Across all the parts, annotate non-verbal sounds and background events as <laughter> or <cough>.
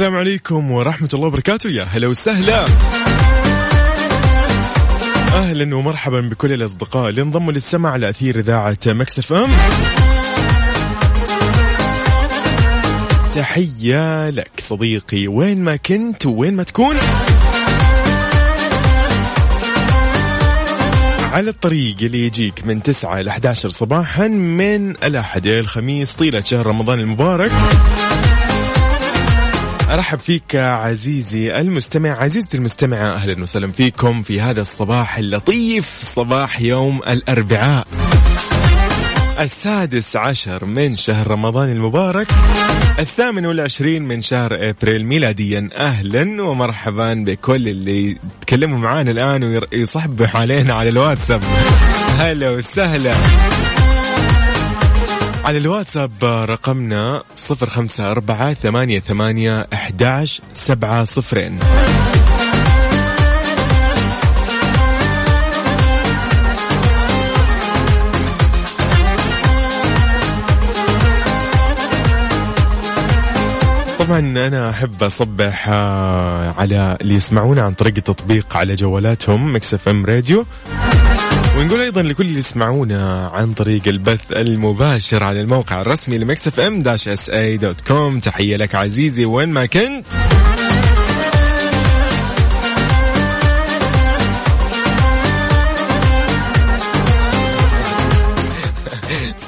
السلام عليكم ورحمة الله وبركاته. يا هلا وسهلا. أهلا ومرحبا بكل الأصدقاء اللي انضموا للسمع على أثير إذاعة مكسف أم. تحية لك صديقي وين ما كنت وين ما تكون. على الطريق اللي يجيك من 9 إلى 11 صباحا من الأحد إلى الخميس طيلة شهر رمضان المبارك. أرحب فيك عزيزي المستمع عزيزتي المستمعة أهلا وسهلا فيكم في هذا الصباح اللطيف صباح يوم الأربعاء السادس عشر من شهر رمضان المبارك الثامن والعشرين من شهر إبريل ميلاديا. أهلا ومرحبا بكل اللي يتكلموا معانا الآن ويصحبوا علينا على الواتساب. هلا وسهلا. على الواتساب رقمنا صفر خمسة أربعة ثمانية ثمانية أحداش سبعة صفرين. طبعا أنا أحب أصبح على اللي يسمعونا عن طريق التطبيق على جوالاتهم Mix FM Radio. ونقول أيضا لكل اللي يسمعونا عن طريق البث المباشر على الموقع الرسمي ل Mix FM dash SA dot com. تحية لك عزيزي وين ما كنت.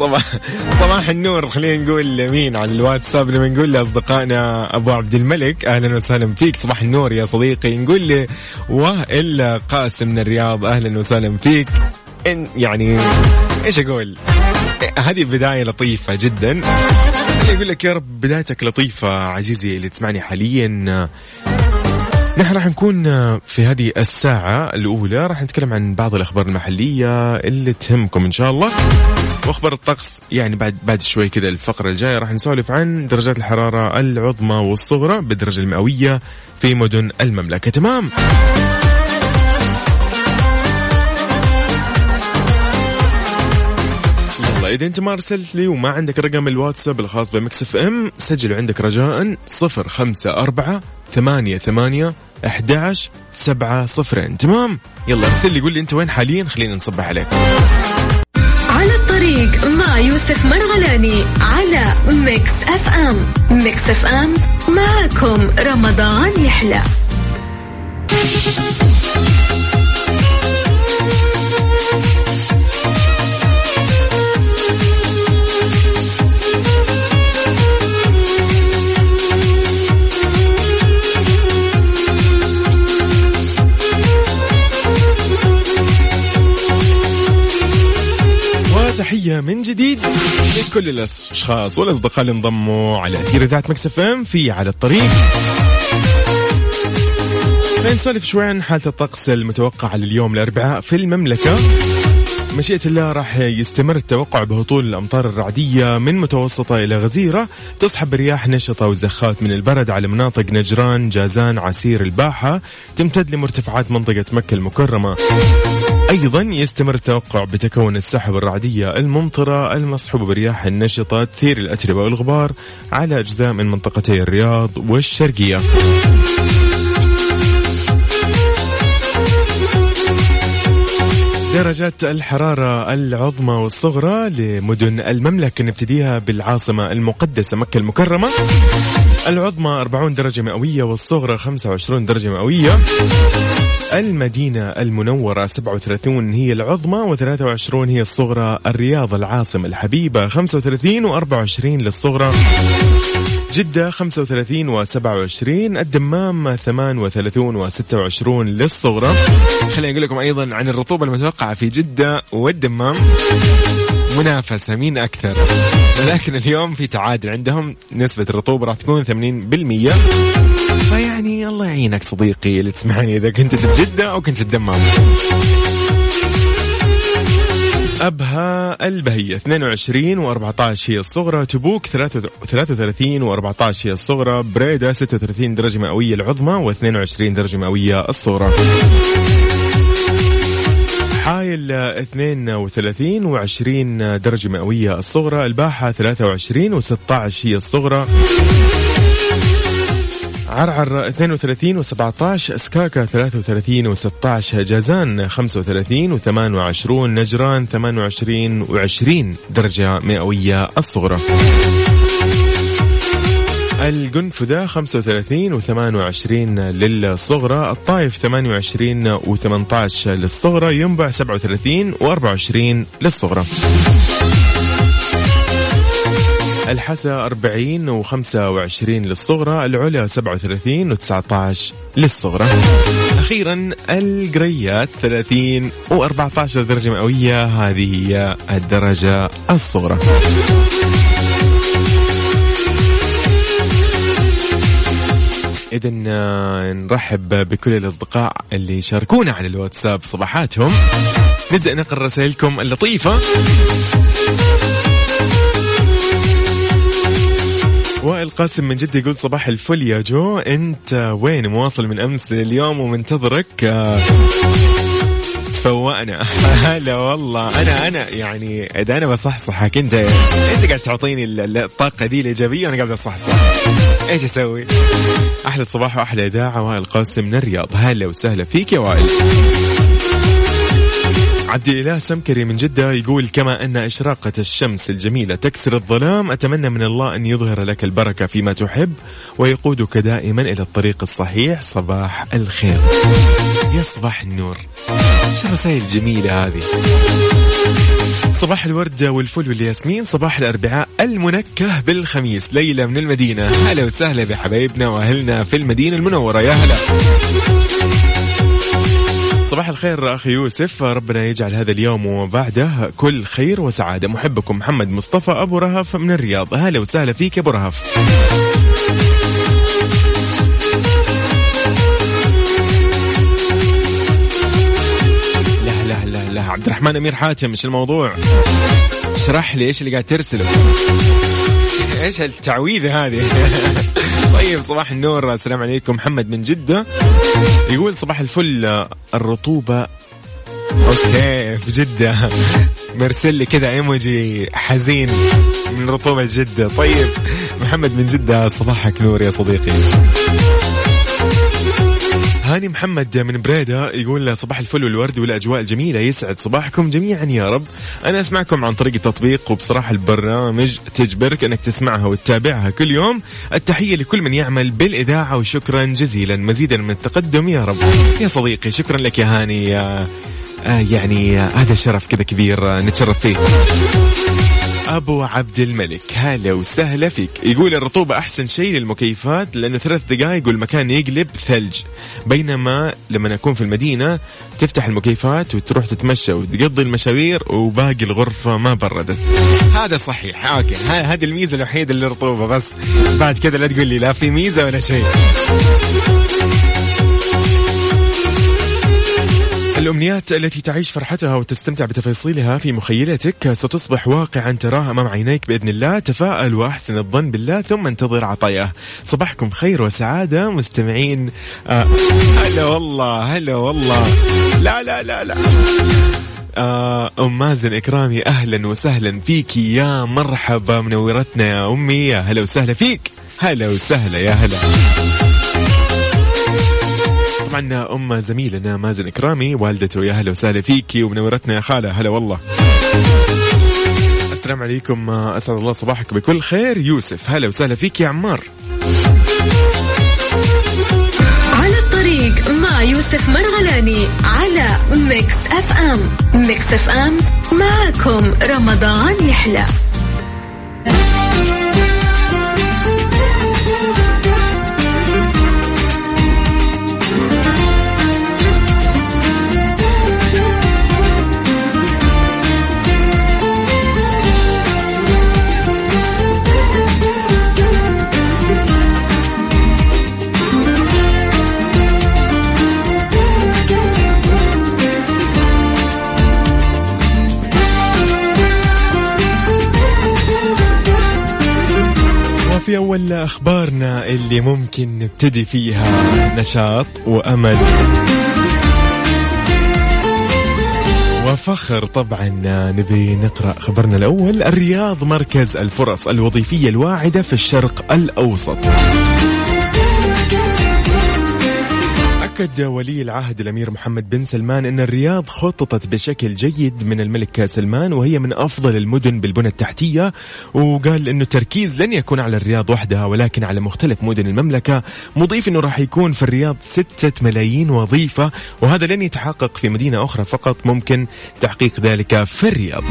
صباح صباح النور. خلينا نقول مين على الواتساب. لما نقول لأصدقائنا أبو عبد الملك. أهلا وسهلا فيك. صباح النور يا صديقي. نقول لي وائل قاسم من الرياض. أهلا وسهلا فيك. إن يعني إيش أقول؟ هذه بداية لطيفة جدا. يقول لك يا رب بدايتك لطيفة عزيزي اللي تسمعني حاليا. نحن راح نكون في هذه الساعة الأولى. راح نتكلم عن بعض الأخبار المحلية اللي تهمكم إن شاء الله. وأخبار الطقس يعني بعد بعد شوي كذا الفقرة الجاية راح نسولف عن درجات الحرارة العظمى والصغرى بالدرجة المئوية في مدن المملكة. تمام؟ يلا إذا أنت ما أرسلت لي وما عندك رقم الواتساب الخاص ب Mix FM سجله عندك رجاء صفر خمسة أربعة ثمانية ثمانية أحد عشر سبعة صفرين. تمام؟ يلا ارسل لي قول لي أنت وين حاليا؟ خلينا نصبح عليك. على الطريق مع يوسف مرغلاني على Mix FM. ميكس أف أم معكم رمضان يحلى. تحية من جديد لكل الأشخاص والأصدقاء اللي انضموا على أثير إذاعة مكسف إم في على الطريق. نسولف شوي عن حالة الطقس المتوقعة لليوم الأربعاء في المملكة. مشيئة الله راح يستمر التوقع بهطول الأمطار الرعدية من متوسطة إلى غزيرة. تصحب برياح نشطة وزخات من البرد على مناطق نجران جازان عسير الباحة. تمتد لمرتفعات منطقة مكة المكرمة. أيضا يستمر التوقع بتكون السحب الرعدية الممطرة المصحوبة برياح النشطة تثير الأتربة والغبار على أجزاء من منطقتي الرياض والشرقية. درجات الحرارة العظمى والصغرى لمدن المملكة نبتديها بالعاصمة المقدسة مكة المكرمة. العظمى 40 درجة مئوية والصغرى 25 درجة مئوية. المدينة المنورة 37 هي العظمى و23 هي الصغرى. الرياض العاصمة الحبيبة 35 و24 للصغرى. جدة 35 و27 الدمام 38 و26 للصغرى. خليني أقول لكم أيضا عن الرطوبة المتوقعة في جدة والدمام. منافسة مين أكثر؟ لكن اليوم في تعادل عندهم. نسبة الرطوبة راح تكون 80% فيعني الله يعينك صديقي اللي تسمعني إذا كنت في جدة أو كنت في الدمام. أبها البهية 22 و14 هي الصغرى تبوك 33 و14 هي الصغرى بريدة 36 درجة مئوية العظمى و22 درجة مئوية الصغرى. حايل 32 و20 درجة مئوية الصغرى الباحة 23 و16 هي الصغرى عرعر 32 و17 سكاكا 33 و16 جازان 35 و28 نجران 28 و20 درجة مئوية الصغرى. القنفذة 35 و28 للصغرى الطايف 28 و18 للصغرى ينبع 37 و24 للصغرى. الحسا 40 و25 للصغرى العلا 37 و19 للصغرى. أخيرا القريات 30 و14 درجة مئوية هذه هي الدرجة الصغرى. إذا نرحب بكل الأصدقاء اللي شاركونا على الواتساب صباحاتهم. نبدأ نقرأ رسائلكم اللطيفة. وائل قاسم من جدة يقول صباح الفل يا جو. أنت وين؟ مواصل من أمس لليوم ومنتظرك. تفوقنا. <laughs> هلا والله. أنا أنا يعني إذا أنا بصحصحك انت؟ أنت قاعد تعطيني الطاقة دي الإيجابية وأنا قاعد اصحصح إيش أسوي؟ أحلى صباح وأحلى إذاعة. وائل قاسم من الرياض. هلا وسهلا فيك يا وائل. عبد الإله سمكري من جدة يقول كما أن إشراقة الشمس الجميلة تكسر الظلام أتمنى من الله أن يظهر لك البركة فيما تحب ويقودك دائما إلى الطريق الصحيح. صباح الخير. يا صباح النور. شو الرسائل الجميلة هذه؟ صباح الورد والفل والياسمين صباح الأربعاء المنكه بالخميس. ليلى من المدينة. هلا وسهلا بحبايبنا وأهلنا في المدينة المنورة. يا هلا. صباح الخير أخي يوسف. ربنا يجعل هذا اليوم وبعده كل خير وسعادة. محبكم محمد مصطفى أبو رهف من الرياض. أهلا وسهلا فيك أبو رهف. لا لا لا لا. عبد الرحمن أمير حاتم إيش الموضوع؟ اشرح لي إيش اللي قاعد ترسله. إيش التعويذة هذه؟ <laughs> طيب صباح النور. السلام عليكم. محمد من جدة. يقول صباح الفل الرطوبة. أوكي في جدة. مرسل لي كذا إيموجي حزين من رطوبة جدة. طيب محمد من جدة صباحك نور يا صديقي. هاني محمد من بريدة يقول صباح الفل والورد والأجواء الجميلة يسعد صباحكم جميعا يا رب. أنا أسمعكم عن طريق التطبيق وبصراحة البرنامج تجبرك إنك تسمعها وتتابعها كل يوم. التحية لكل من يعمل بالإذاعة وشكرا جزيلا مزيدا من التقدم يا رب. يا صديقي شكرا لك يا هاني. يا آه يعني آه هذا شرف كذا كبير آه نتشرف فيه. أبو عبد الملك هلا وسهلا فيك. يقول الرطوبة أحسن شيء للمكيفات لأنه ثلاث دقائق والمكان يقلب ثلج. بينما لما اكون في المدينة تفتح المكيفات وتروح تتمشى وتقضي المشاوير وباقي الغرفة ما بردت. هذا صحيح أوكي. هذه الميزة الوحيدة للرطوبة بس بعد كذا لا تقول لي لا في ميزة ولا شيء. الأمنيات التي تعيش فرحتها وتستمتع بتفاصيلها في مخيلتك ستصبح واقعا تراها أمام عينيك بإذن الله. تفاءل وأحسن الظن بالله ثم انتظر عطاياه. صباحكم خير وسعادة مستمعين. آه هلا والله هلا والله. لا لا لا لا. آه أم مازن إكرامي أهلا وسهلا فيك يا مرحبا منورتنا. يا أمي يا هلا وسهلا فيك. هلا وسهلا يا هلا. طبعا أم زميلنا مازن كرامي والدته يا هلا وسهلا فيكي ومنورتنا يا خالة. هلا والله. السلام عليكم. أسعد الله صباحك بكل خير. يوسف هلا وسهلا فيك يا عمار. على الطريق مع يوسف مرغلاني على Mix FM. Mix FM معكم رمضان يحلى. أخبارنا اللي ممكن نبتدي فيها نشاط وأمل. وفخر طبعا نبي نقرأ خبرنا الأول. الرياض مركز الفرص الوظيفية الواعدة في الشرق الأوسط. أكد ولي العهد الأمير محمد بن سلمان أن الرياض خططت بشكل جيد من الملك سلمان وهي من أفضل المدن بالبنى التحتية وقال أنه التركيز لن يكون على الرياض وحدها ولكن على مختلف مدن المملكة. مضيف أنه راح يكون في الرياض ستة ملايين وظيفة وهذا لن يتحقق في مدينة أخرى فقط ممكن تحقيق ذلك في الرياض.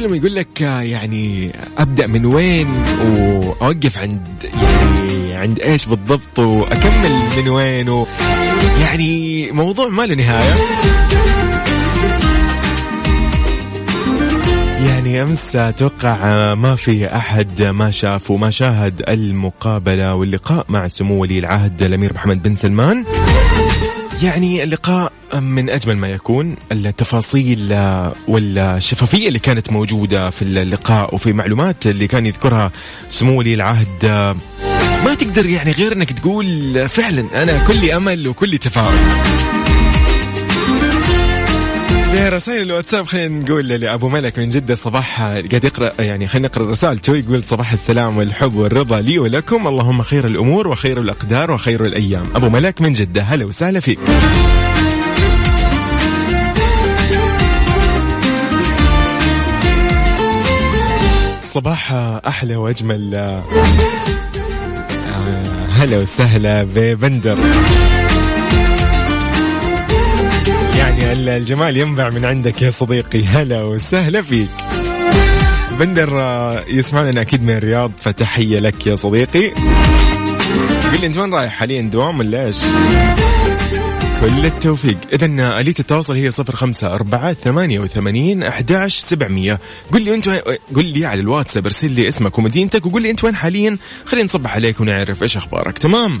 لما يقول لك يعني أبدأ من وين وأوقف عند يعني عند إيش بالضبط وأكمل من وين و يعني موضوع ما له نهاية. يعني أمس أتوقع ما في أحد ما شاف وما شاهد المقابلة واللقاء مع سمو ولي العهد الأمير محمد بن سلمان. يعني اللقاء من أجمل ما يكون التفاصيل والشفافية اللي كانت موجودة في اللقاء وفي معلومات اللي كان يذكرها سمو ولي العهد. ما تقدر يعني غير إنك تقول فعلا أنا كلي أمل وكلي تفاؤل. رسائل الواتساب. خلينا نقول لأبو ملك من جدة صباح قاعد يقرأ يعني خلينا نقرأ رسالته يقول صباح السلام والحب والرضا لي ولكم. اللهم خير الأمور وخير الأقدار وخير الأيام. أبو ملك من جدة هلا وسهلا فيك. صباح أحلى وأجمل. آه، هلا وسهلا ببندر. يعني الجمال ينبع من عندك يا صديقي. هلا وسهلا فيك. بندر آه، يسمعنا أكيد من الرياض فتحية لك يا صديقي. قل لي أنت وين رايح؟ حاليا دوام ولا إيش؟ كل التوفيق. إذا آلية التواصل هي صفر خمسة أربعة ثمانية وثمانين أحداش سبعمية. قل لي أنت قل لي على الواتساب ارسل لي اسمك ومدينتك وقل لي أنت وين حاليا. خلينا نصبح عليك ونعرف إيش أخبارك. تمام؟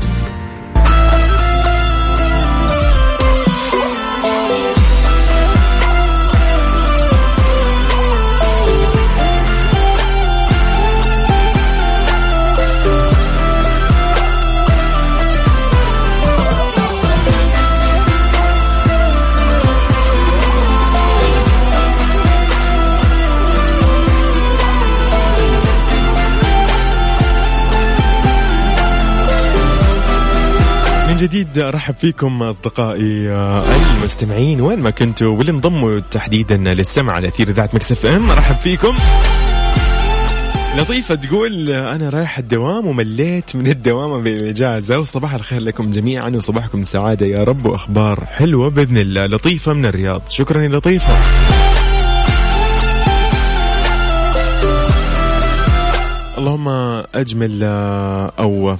جديد أرحب فيكم أصدقائي آه، المستمعين وين ما كنتوا واللي انضموا تحديدا للسمع على أثير إذاعة مكسف إم أرحب فيكم. لطيفة تقول أنا رايح الدوام ومليت من الدوام بالإجازة وصباح الخير لكم جميعا وصباحكم سعادة يا رب وأخبار حلوة بإذن الله لطيفة من الرياض. شكرا يا لطيفة. اللهم أجمل آه، أو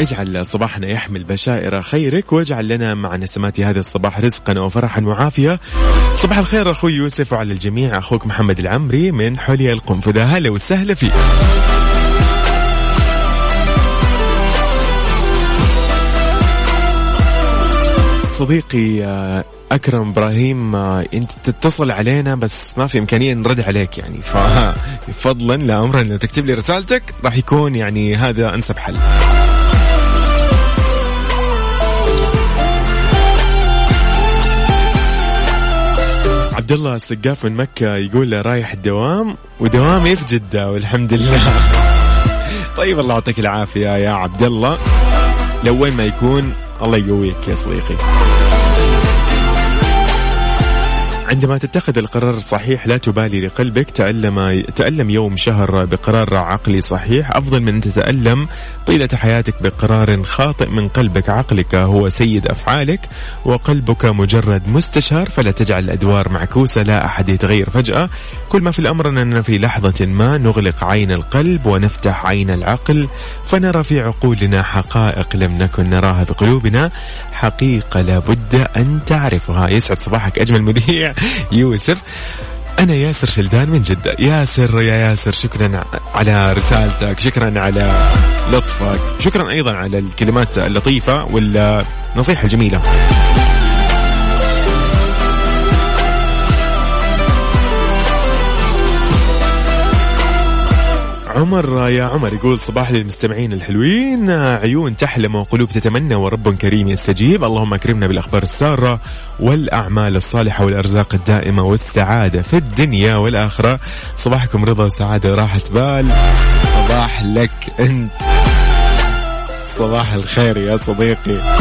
اجعل صباحنا يحمل بشائر خيرك واجعل لنا مع نسمات هذا الصباح رزقا وفرحا وعافية. صباح الخير أخوي يوسف وعلى الجميع. أخوك محمد العمري من حلية القنفذة. هلا وسهلا فيك. صديقي آه، أكرم إبراهيم آه، أنت تتصل علينا بس ما في إمكانية نرد عليك يعني. ففضلا <laughs> لا امرا لو تكتب لي رسالتك راح يكون يعني هذا أنسب حل. عبد الله السقاف من مكة يقول رايح الدوام ودوامي في جدة والحمد لله. <laughs> طيب الله يعطيك العافية يا عبد الله لو وين ما يكون الله يقويك يا صديقي. عندما تتخذ القرار الصحيح لا تبالي لقلبك تألم تألم يوم شهر بقرار عقلي صحيح. أفضل من أن تتألم طيلة حياتك بقرار خاطئ من قلبك. عقلك هو سيد أفعالك وقلبك مجرد مستشار فلا تجعل الأدوار معكوسة لا أحد يتغير فجأة. كل ما في الأمر أننا في لحظة ما نغلق عين القلب ونفتح عين العقل فنرى في عقولنا حقائق لم نكن نراها بقلوبنا. حقيقة لابد أن تعرفها. يسعد صباحك أجمل مذيع يوسف. أنا ياسر شلدان من جدة. ياسر يا ياسر شكرا على رسالتك شكرا على لطفك شكرا أيضا على الكلمات اللطيفة والنصيحة الجميلة. عمر يا عمر يقول صباح للمستمعين الحلوين. عيون تحلم وقلوب تتمنى ورب كريم يستجيب. اللهم أكرمنا بالأخبار السارة والأعمال الصالحة والأرزاق الدائمة والسعادة في الدنيا والآخرة. صباحكم رضا وسعادة وراحه بال. صباح لك أنت. صباح الخير يا صديقي.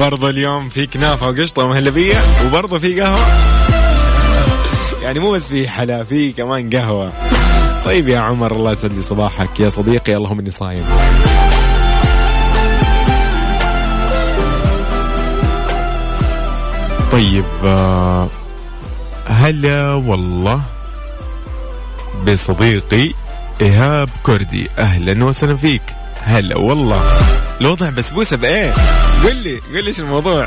برضو اليوم في كنافة وقشطة ومهلبيه وبرضو في قهوة. يعني مو بس في حلا في كمان قهوة. طيب يا عمر الله يسعد لي صباحك. يا صديقي اللهم إني صايم طيب آه، هلا والله بصديقي إيهاب كردي. أهلا وسهلا فيك. هلا والله. الوضع بسبوسة بإيه؟ قل لي قل لي إيش الموضوع.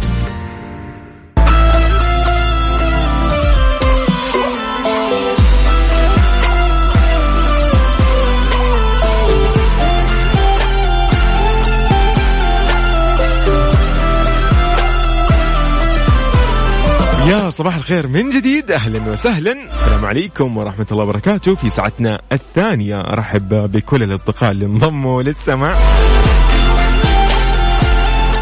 يا صباح الخير من جديد أهلا وسهلا. السلام عليكم ورحمة الله وبركاته في ساعتنا الثانية. أرحب بكل الأصدقاء اللي انضموا للسمع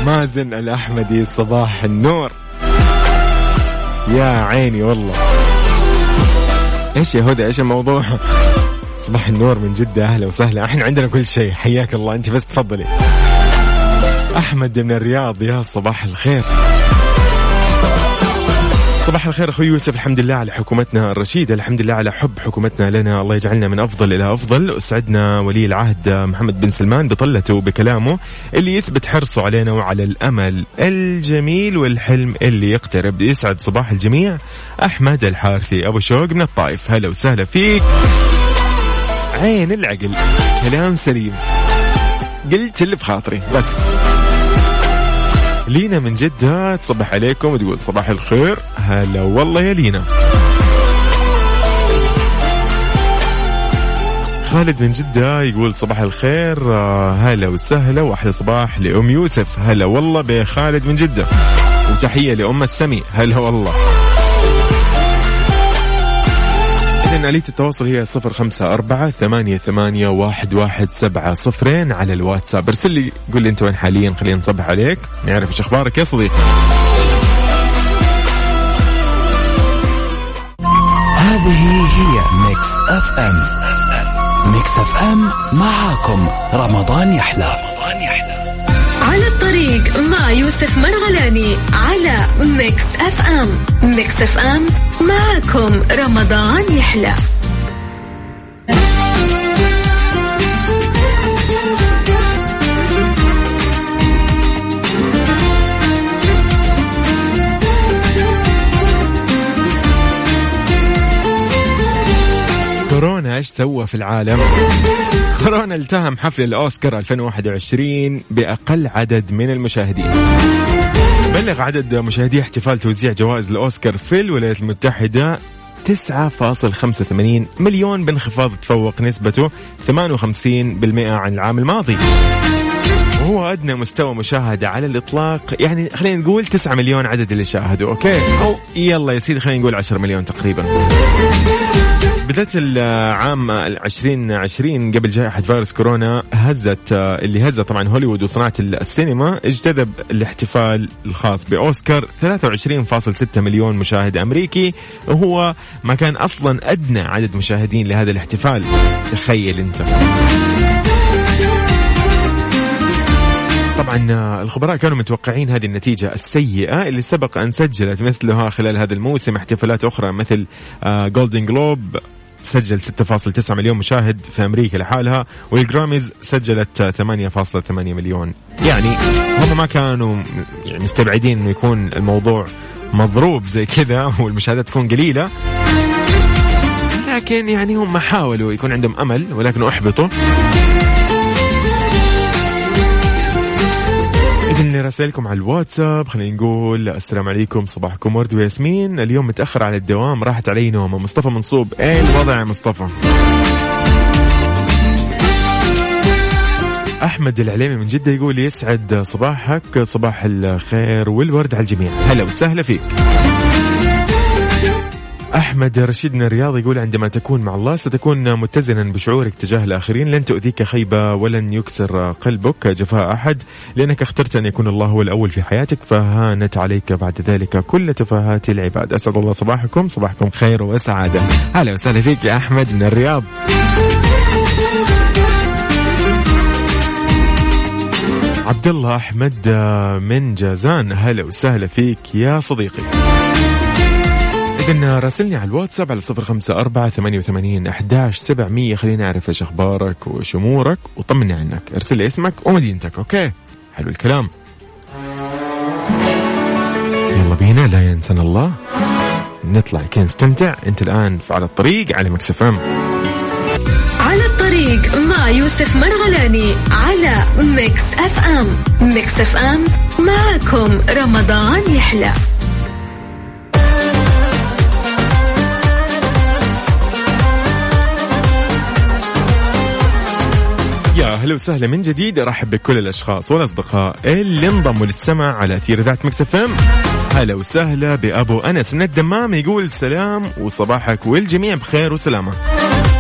مازن الأحمدي صباح النور. يا عيني والله. إيش يا هدى إيش الموضوع؟ صباح النور من جدة أهلا وسهلا. إحنا عندنا كل شيء حياك الله. أنت بس تفضلي. أحمد من الرياض يا صباح الخير. صباح الخير أخوي يوسف. الحمد لله على حكومتنا الرشيدة. الحمد لله على حب حكومتنا لنا. الله يجعلنا من أفضل إلى أفضل. أسعدنا ولي العهد محمد بن سلمان بطلته وبكلامه اللي يثبت حرصه علينا وعلى الأمل الجميل والحلم اللي يقترب. يسعد صباح الجميع. أحمد الحارثي. أبو شوق من الطائف. هلا وسهلا فيك. عين العقل. كلام سليم. قلت اللي بخاطري. بس. لينا من جدة تصبح عليكم وتقول صباح الخير. هلا والله يا لينا. خالد من جدة يقول صباح الخير آه، هلا وسهلا واحلى صباح لأم يوسف. هلا والله بخالد من جدة وتحية لأم السمي. هلا والله. إذن آلية التواصل هي صفر خمسة أربعة ثمانية, ثمانية واحد, واحد سبعة صفرين على الواتساب. ارسل لي قول لي أنت وين حاليا خلينا نصبح عليك. نعرف إيش أخبارك يا صديقي. هذه هي Mix FM. Mix FM معاكم رمضان يحلى. على الطريق مع يوسف مرغلاني على Mix FM. Mix FM معكم رمضان يحلى كورونا إيش سوى في العالم؟ كورونا التهم حفل الأوسكار 2021 بأقل عدد من المشاهدين. بلغ عدد مشاهدي احتفال توزيع جوائز الأوسكار في الولايات المتحدة 9.85 مليون بانخفاض تفوق نسبته 58% عن العام الماضي. وهو أدنى مستوى مشاهدة على الإطلاق. يعني خلينا نقول 9 مليون عدد اللي شاهدوا. okay؟ أو يلا يا سيدي خلينا نقول 10 مليون تقريبا. بداية العام 2020 قبل جائحة فيروس كورونا هزت اللي هزت طبعا هوليوود وصناعة السينما اجتذب الاحتفال الخاص بأوسكار 23.6 مليون مشاهد أمريكي وهو ما كان أصلا أدنى عدد مشاهدين لهذا الاحتفال. تخيل أنت. طبعا الخبراء كانوا متوقعين هذه النتيجة السيئة اللي سبق أن سجلت مثلها خلال هذا الموسم احتفالات أخرى مثل جولدن جلوب سجل 6.9 مليون مشاهد في أمريكا لحالها والجراميز سجلت 8.8 مليون. يعني هم ما كانوا يعني مستبعدين إنه يكون الموضوع مضروب زي كذا <laughs> والمشاهدات تكون قليلة. لكن يعني هم حاولوا يكون عندهم أمل ولكن أحبطوا. إذن رسائلكم على الواتساب خلينا نقول السلام عليكم صباحكم ورد وياسمين. اليوم متأخر على الدوام راحت علي نومة مصطفى منصوب. إيه الوضع يا مصطفى؟ أحمد العليمي من جدة يقول يسعد صباحك صباح الخير والورد على الجميع. هلا وسهلا فيك. أحمد رشيد من الرياض يقول عندما تكون مع الله ستكون متزنا بشعورك تجاه الآخرين لن تؤذيك خيبة ولن يكسر قلبك. جفاء أحد لأنك اخترت أن يكون الله هو الأول في حياتك فهانت عليك بعد ذلك كل تفاهات العباد. أسعد الله صباحكم صباحكم خير وسعادة. هلا وسهلا فيك يا أحمد من الرياض. عبد الله أحمد من جازان. هلا وسهلا فيك يا صديقي. إذن راسلني على الواتساب على صفر خمسة أربعة ثمانية وثمانين أحداش سبعمية. خليني أعرف إيش أخبارك وإيش أمورك وطمني عنك. ارسل لي اسمك ومدينتك okay؟ حلو الكلام. يلا بينا لا ينسنا الله. نطلع كي نستمتع. أنت الآن على الطريق على Mix FM على الطريق مع يوسف مرغلاني على Mix FM. Mix FM معكم رمضان يحلى. يا هلا وسهلا من جديد. أرحب بكل الأشخاص والأصدقاء اللي انضموا للسمع على أثير ذات Mix FM. هلا وسهلا بأبو أنس من الدمام يقول سلام وصباحك والجميع بخير وسلامة.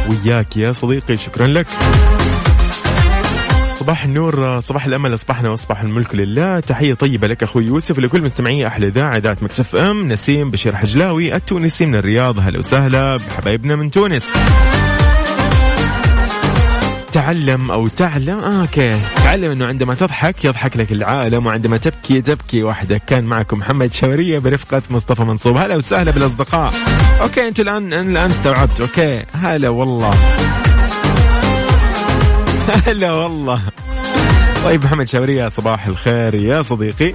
وياك يا صديقي شكرا لك. صباح النور صباح الأمل أصبحنا وأصبح الملك لله. تحية طيبة لك أخوي يوسف لكل مستمعي أحلى إذاعة إذاعة Mix FM. نسيم بشير حجلاوي التونسي من الرياض. هلا وسهلا بحبايبنا من تونس. تعلم أو تعلم. آه okay. تعلم إنه عندما تضحك يضحك لك العالم وعندما تبكي تبكي وحدك. كان معكم محمد شوريه برفقة مصطفى منصوب. هلا وسهلا بالأصدقاء. okay أنتوا الآن الآن استوعبت. okay. هلا والله. هلا والله. طيب محمد شوريه صباح الخير يا صديقي.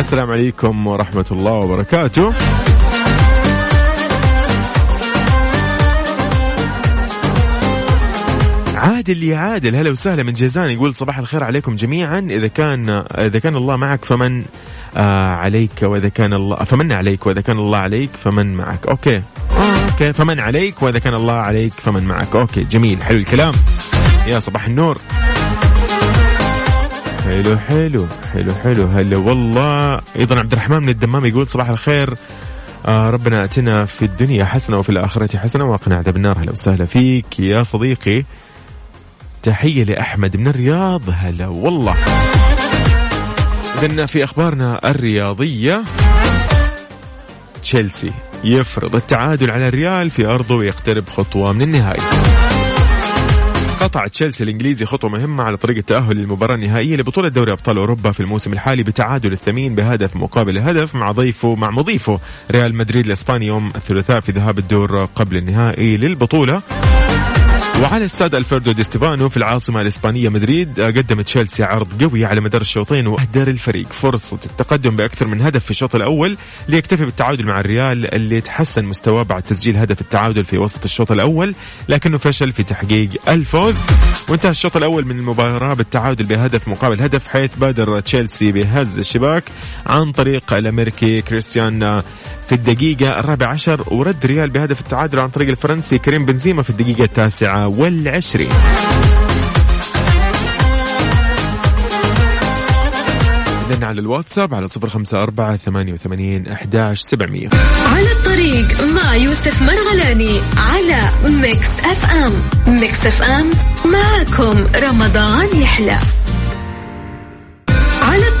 السلام عليكم ورحمة الله وبركاته. عادل يا عادل. هلا وسهلا من جيزان يقول صباح الخير عليكم جميعا. إذا كان إذا كان الله معك فمن آه عليك وإذا كان الله فمن عليك وإذا كان الله عليك فمن معك. okay. okay. فمن عليك وإذا كان الله عليك فمن معك. okay. جميل. حلو الكلام. يا صباح النور. حلو حلو حلو حلو. هلا والله. أيضا عبد الرحمن من الدمام يقول صباح الخير. آه ربنا اتنا في الدنيا حسنة وفي الآخرة حسنة وقنا عذاب النار. هلا وسهلا فيك يا صديقي. تحية لأحمد من الرياض. هلا والله. إذن في أخبارنا الرياضية. تشيلسي يفرض التعادل على الريال في أرضه ويقترب خطوة من النهائي. قطع تشيلسي الإنجليزي خطوة مهمة على طريق التأهل للمباراة النهائية لبطولة دوري أبطال أوروبا في الموسم الحالي بتعادل الثمين بهدف مقابل هدف مع ضيفه مع مضيفه ريال مدريد الإسباني يوم الثلاثاء في ذهاب الدور قبل النهائي للبطولة. وعلى استاد الفردو دي ستيفانو في العاصمة الإسبانية مدريد قدم تشيلسي عرض قوي على مدار الشوطين وأهدر الفريق. فرصة التقدم بأكثر من هدف في الشوط الأول ليكتفي بالتعادل مع الريال اللي تحسن مستواه بعد تسجيل هدف التعادل في وسط الشوط الأول لكنه فشل في تحقيق الفوز. وانتهى الشوط الأول من المباراة بالتعادل بهدف مقابل هدف حيث بادر تشيلسي بهز الشباك عن طريق الأمريكي كريستيان في الدقيقة الرابعة عشر ورد ريال بهدف التعادل عن طريق الفرنسي كريم بنزيما في الدقيقة التاسعة والعشرين. إذن على الواتساب على صفر خمسة أربعة ثمانية وثمانين أحداش سبعمية. على الطريق مع يوسف مرغلاني على Mix FM. Mix FM معكم رمضان يحلى.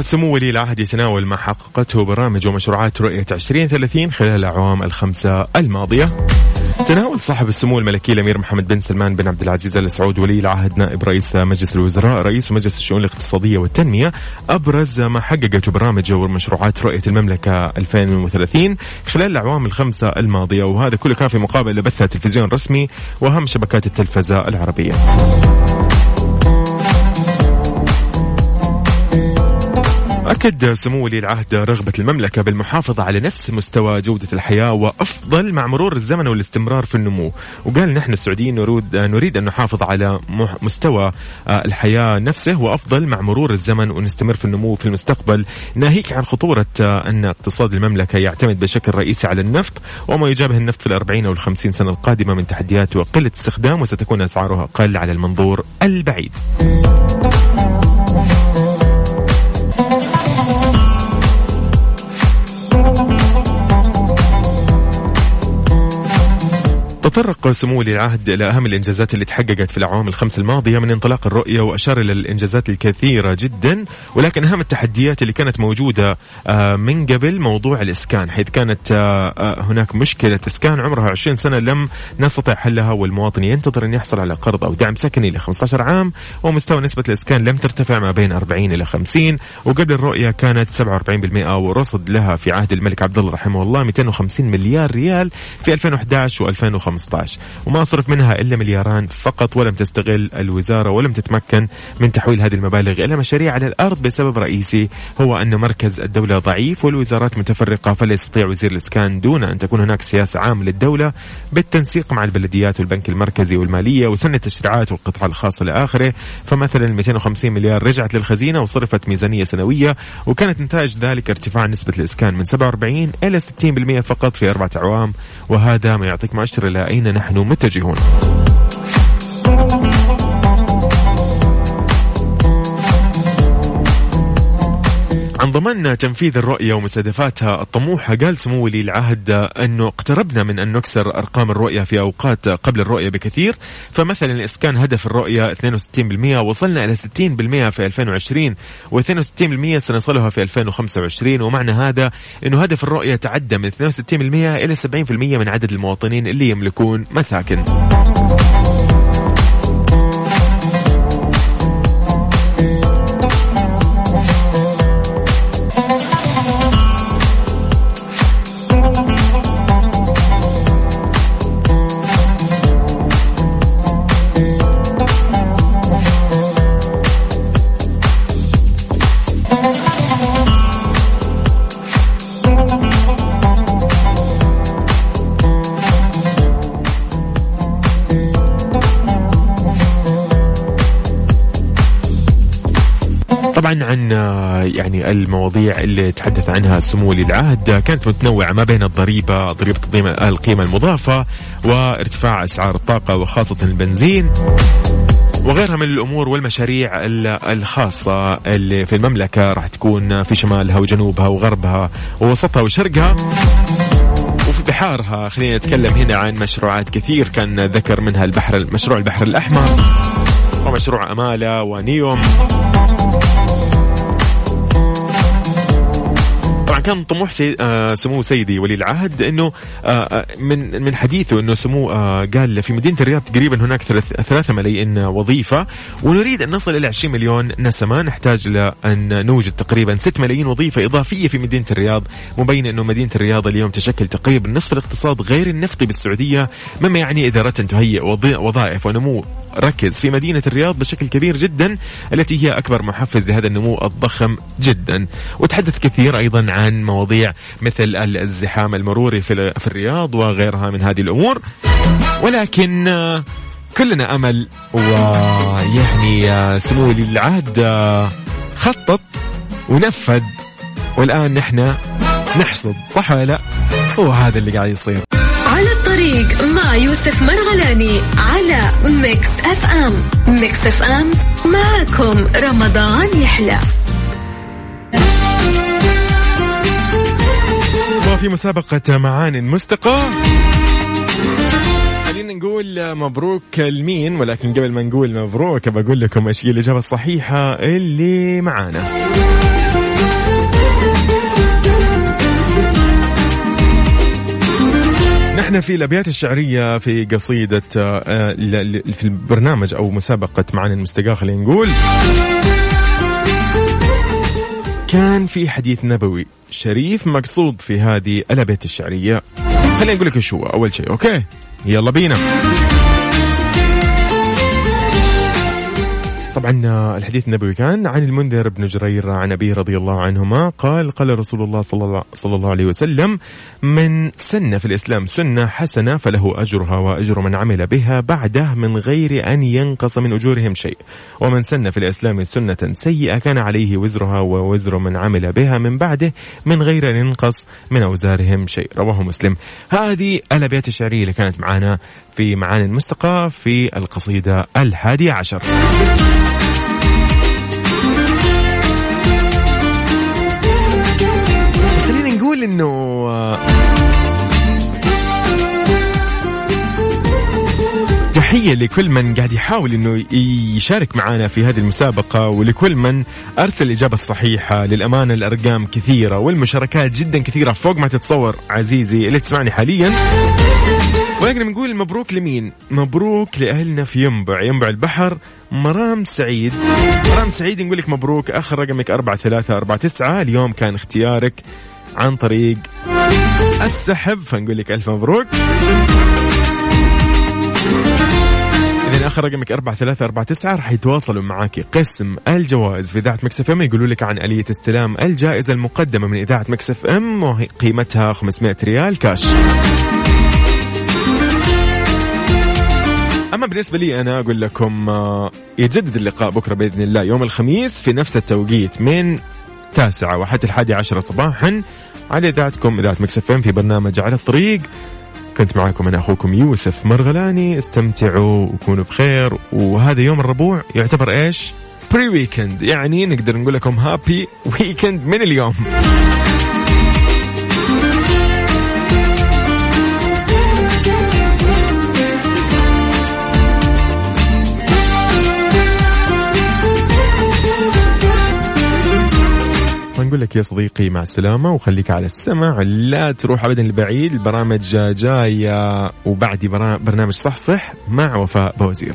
وسمو ولي العهد يتناول ما حققته برامج ومشروعات رؤية 2030 خلال الأعوام الخمسة الماضية تناول صاحب السمو الملكي الأمير محمد بن سلمان بن عبد العزيز ال سعود ولي العهد نائب رئيس مجلس الوزراء رئيس مجلس الشؤون الاقتصادية والتنمية أبرز ما حققته برامج ومشروعات رؤية المملكة 2030 خلال الأعوام الخمسة الماضية وهذا كله كان في مقابل لبث تلفزيون رسمي واهم شبكات التلفزة العربية. أكد سمو ولي العهد رغبة المملكة بالمحافظة على نفس مستوى جودة الحياة وأفضل مع مرور الزمن والاستمرار في النمو. وقال نحن السعوديين نريد, نريد أن نحافظ على مستوى الحياة نفسه وأفضل مع مرور الزمن ونستمر في النمو في المستقبل. ناهيك عن خطورة أن اقتصاد المملكة يعتمد بشكل رئيسي على النفط وما يجابه النفط في الأربعين أو الخمسين سنة القادمة من تحديات وقلة استخدام وستكون أسعارها أقل على المنظور البعيد. تطرق سمو ولي العهد إلى أهم الإنجازات اللي تحققت في الاعوام الخمس الماضية من انطلاق الرؤية وأشار إلى الإنجازات الكثيرة جدا ولكن أهم التحديات اللي كانت موجودة آه، من قبل موضوع الإسكان حيث كانت آه، آه، هناك مشكلة إسكان عمرها 20 سنة لم نستطع حلها والمواطن ينتظر أن يحصل على قرض أو دعم سكني ل 15 عام ومستوى نسبة الإسكان لم ترتفع ما بين 40 إلى 50 وقبل الرؤية كانت 47% ورصد لها في عهد الملك عبد الله رحمه الله 250 مليار ريال في 2011 و2015 2015 وما صرف منها إلا ملياران فقط ولم تستغل الوزارة ولم تتمكن من تحويل هذه المبالغ إلى مشاريع على الأرض بسبب رئيسي هو أن مركز الدولة ضعيف والوزارات متفرقة فلا يستطيع وزير الإسكان دون أن تكون هناك سياسة عامة للدولة بالتنسيق مع البلديات والبنك المركزي والمالية وسن التشريعات والقطاع الخاص إلى آخره. فمثلا 250 مليار رجعت للخزينة وصرفت ميزانية سنوية وكانت نتاج ذلك ارتفاع نسبة الإسكان من 47 إلى 60% فقط في أربعة أعوام وهذا ما يعطيك مؤشر إلى أين نحن متجهون؟ عن ضمان تنفيذ الرؤية ومستهدفاتها الطموحة قال سمو ولي العهد أنه اقتربنا من أن نكسر أرقام الرؤية في أوقات قبل الرؤية بكثير. فمثلا الإسكان هدف الرؤية 62% وصلنا إلى 60% في 2020 و62% سنصلها في 2025 ومعنى هذا أنه هدف الرؤية تعدى من 62% إلى 70% من عدد المواطنين اللي يملكون مساكن. عن آه، يعني المواضيع اللي تحدث عنها سمو ولي العهد كانت متنوعة ما بين الضريبة ضريبة القيمة المضافة وارتفاع أسعار الطاقة وخاصة البنزين وغيرها من الأمور والمشاريع ال- الخاصة اللي في المملكة راح تكون في شمالها وجنوبها وغربها ووسطها وشرقها وفي بحارها. خلينا نتكلم هنا عن مشروعات كثير. كان ذكر منها البحر مشروع البحر الأحمر ومشروع أمالة ونيوم. كان طموح سي... آه سمو سيدي ولي العهد إنه آه آه، من من حديثه إنه سمو آه قال في مدينة الرياض تقريبا هناك ثلاث- ثلاثة ملايين وظيفة ونريد أن نصل إلى 20 مليون نسمة نحتاج لأن نوجد تقريبا 6 ملايين وظيفة إضافية في مدينة الرياض مبين إنه مدينة الرياض اليوم تشكل تقريبا نصف الاقتصاد غير النفطي بالسعودية مما يعني اداره تهيئ وظائف ونمو ركز في مدينة الرياض بشكل كبير جدا التي هي أكبر محفز لهذا النمو الضخم جدا. وتحدث كثير أيضا عن مواضيع مثل الزحام المروري في في الرياض وغيرها من هذه الأمور. ولكن آه، كلنا أمل ويعني آه، سمو ولي العهد آه، خطط ونفذ. والآن نحن نحصد صح ولا لا؟ هو هذا اللي قاعد يصير. على الطريق مع يوسف مرغلاني على Mix FM. Mix FM معكم رمضان يحلى. وفي مسابقة معان مستقاة خلينا نقول مبروك لمين ولكن قبل ما نقول مبروك بقول لكم إيش هي الإجابة الصحيحة اللي معانا. نحن في الأبيات الشعرية في قصيدة آه، في البرنامج أو مسابقة معنا المستقاه خلينا نقول. كان في حديث نبوي شريف مقصود في هذه الأبيات الشعرية. خليني أقول لك هو. أول شيء أوكي؟ يلا بينا. طبعا آه، الحديث النبوي كان عن المنذر بن جرير عن أبيه رضي الله عنهما. قال قال رسول الله صلى الله, عليه وسلم من سن في الإسلام سنة حسنة فله أجرها وأجر من عمل بها بعده من غير أن ينقص من أجورهم شيء. ومن سن في الإسلام سنة سيئة كان عليه وزرها ووزر من عمل بها من بعده من غير أن ينقص من أوزارهم شيء. رواه مسلم. هذه الأبيات الشعرية اللي كانت معنا في معاني المستقى في القصيدة الحادية عشر. خلينا نقول إنه تحية لكل من قاعد يحاول إنه يشارك معنا في هذه المسابقة ولكل من أرسل الإجابة الصحيحة. للأمانة الأرقام كثيرة والمشاركات جدا كثيرة فوق ما تتصور عزيزي اللي تسمعني حاليا. ولكن بنقول مبروك لمين؟ مبروك لأهلنا في ينبع. ينبع البحر مرام سعيد. مرام سعيد نقول لك مبروك. آخر رقمك أربعة ثلاثة أربعة تسعة. اليوم كان اختيارك عن طريق السحب فنقول لك ألف مبروك. إذا آخر رقمك أربعة ثلاثة أربعة تسعة. راح يتواصلوا معاك قسم الجوائز في إذاعة Mix FM. يقولوا لك عن آلية استلام الجائزة المقدمة من إذاعة Mix FM وهي قيمتها 500 ريال كاش. أما بالنسبة لي أنا أقول لكم آه، يتجدد اللقاء بكرة بإذن الله يوم الخميس في نفس التوقيت من تاسعة وحتى الحادي عشرة صباحا على إذاعتكم إذاعة Mix FM في برنامج على الطريق. كنت معكم أنا أخوكم يوسف مرغلاني. استمتعوا وكونوا بخير. وهذا يوم الربوع يعتبر إيش؟ pre weekend يعني نقدر نقول لكم happy weekend من اليوم. ونقول لك يا صديقي مع السلامة وخليك على السمع. لا تروح أبدا لبعيد. البرامج جاية وبعدي برنامج صح صح مع وفاء بوزير.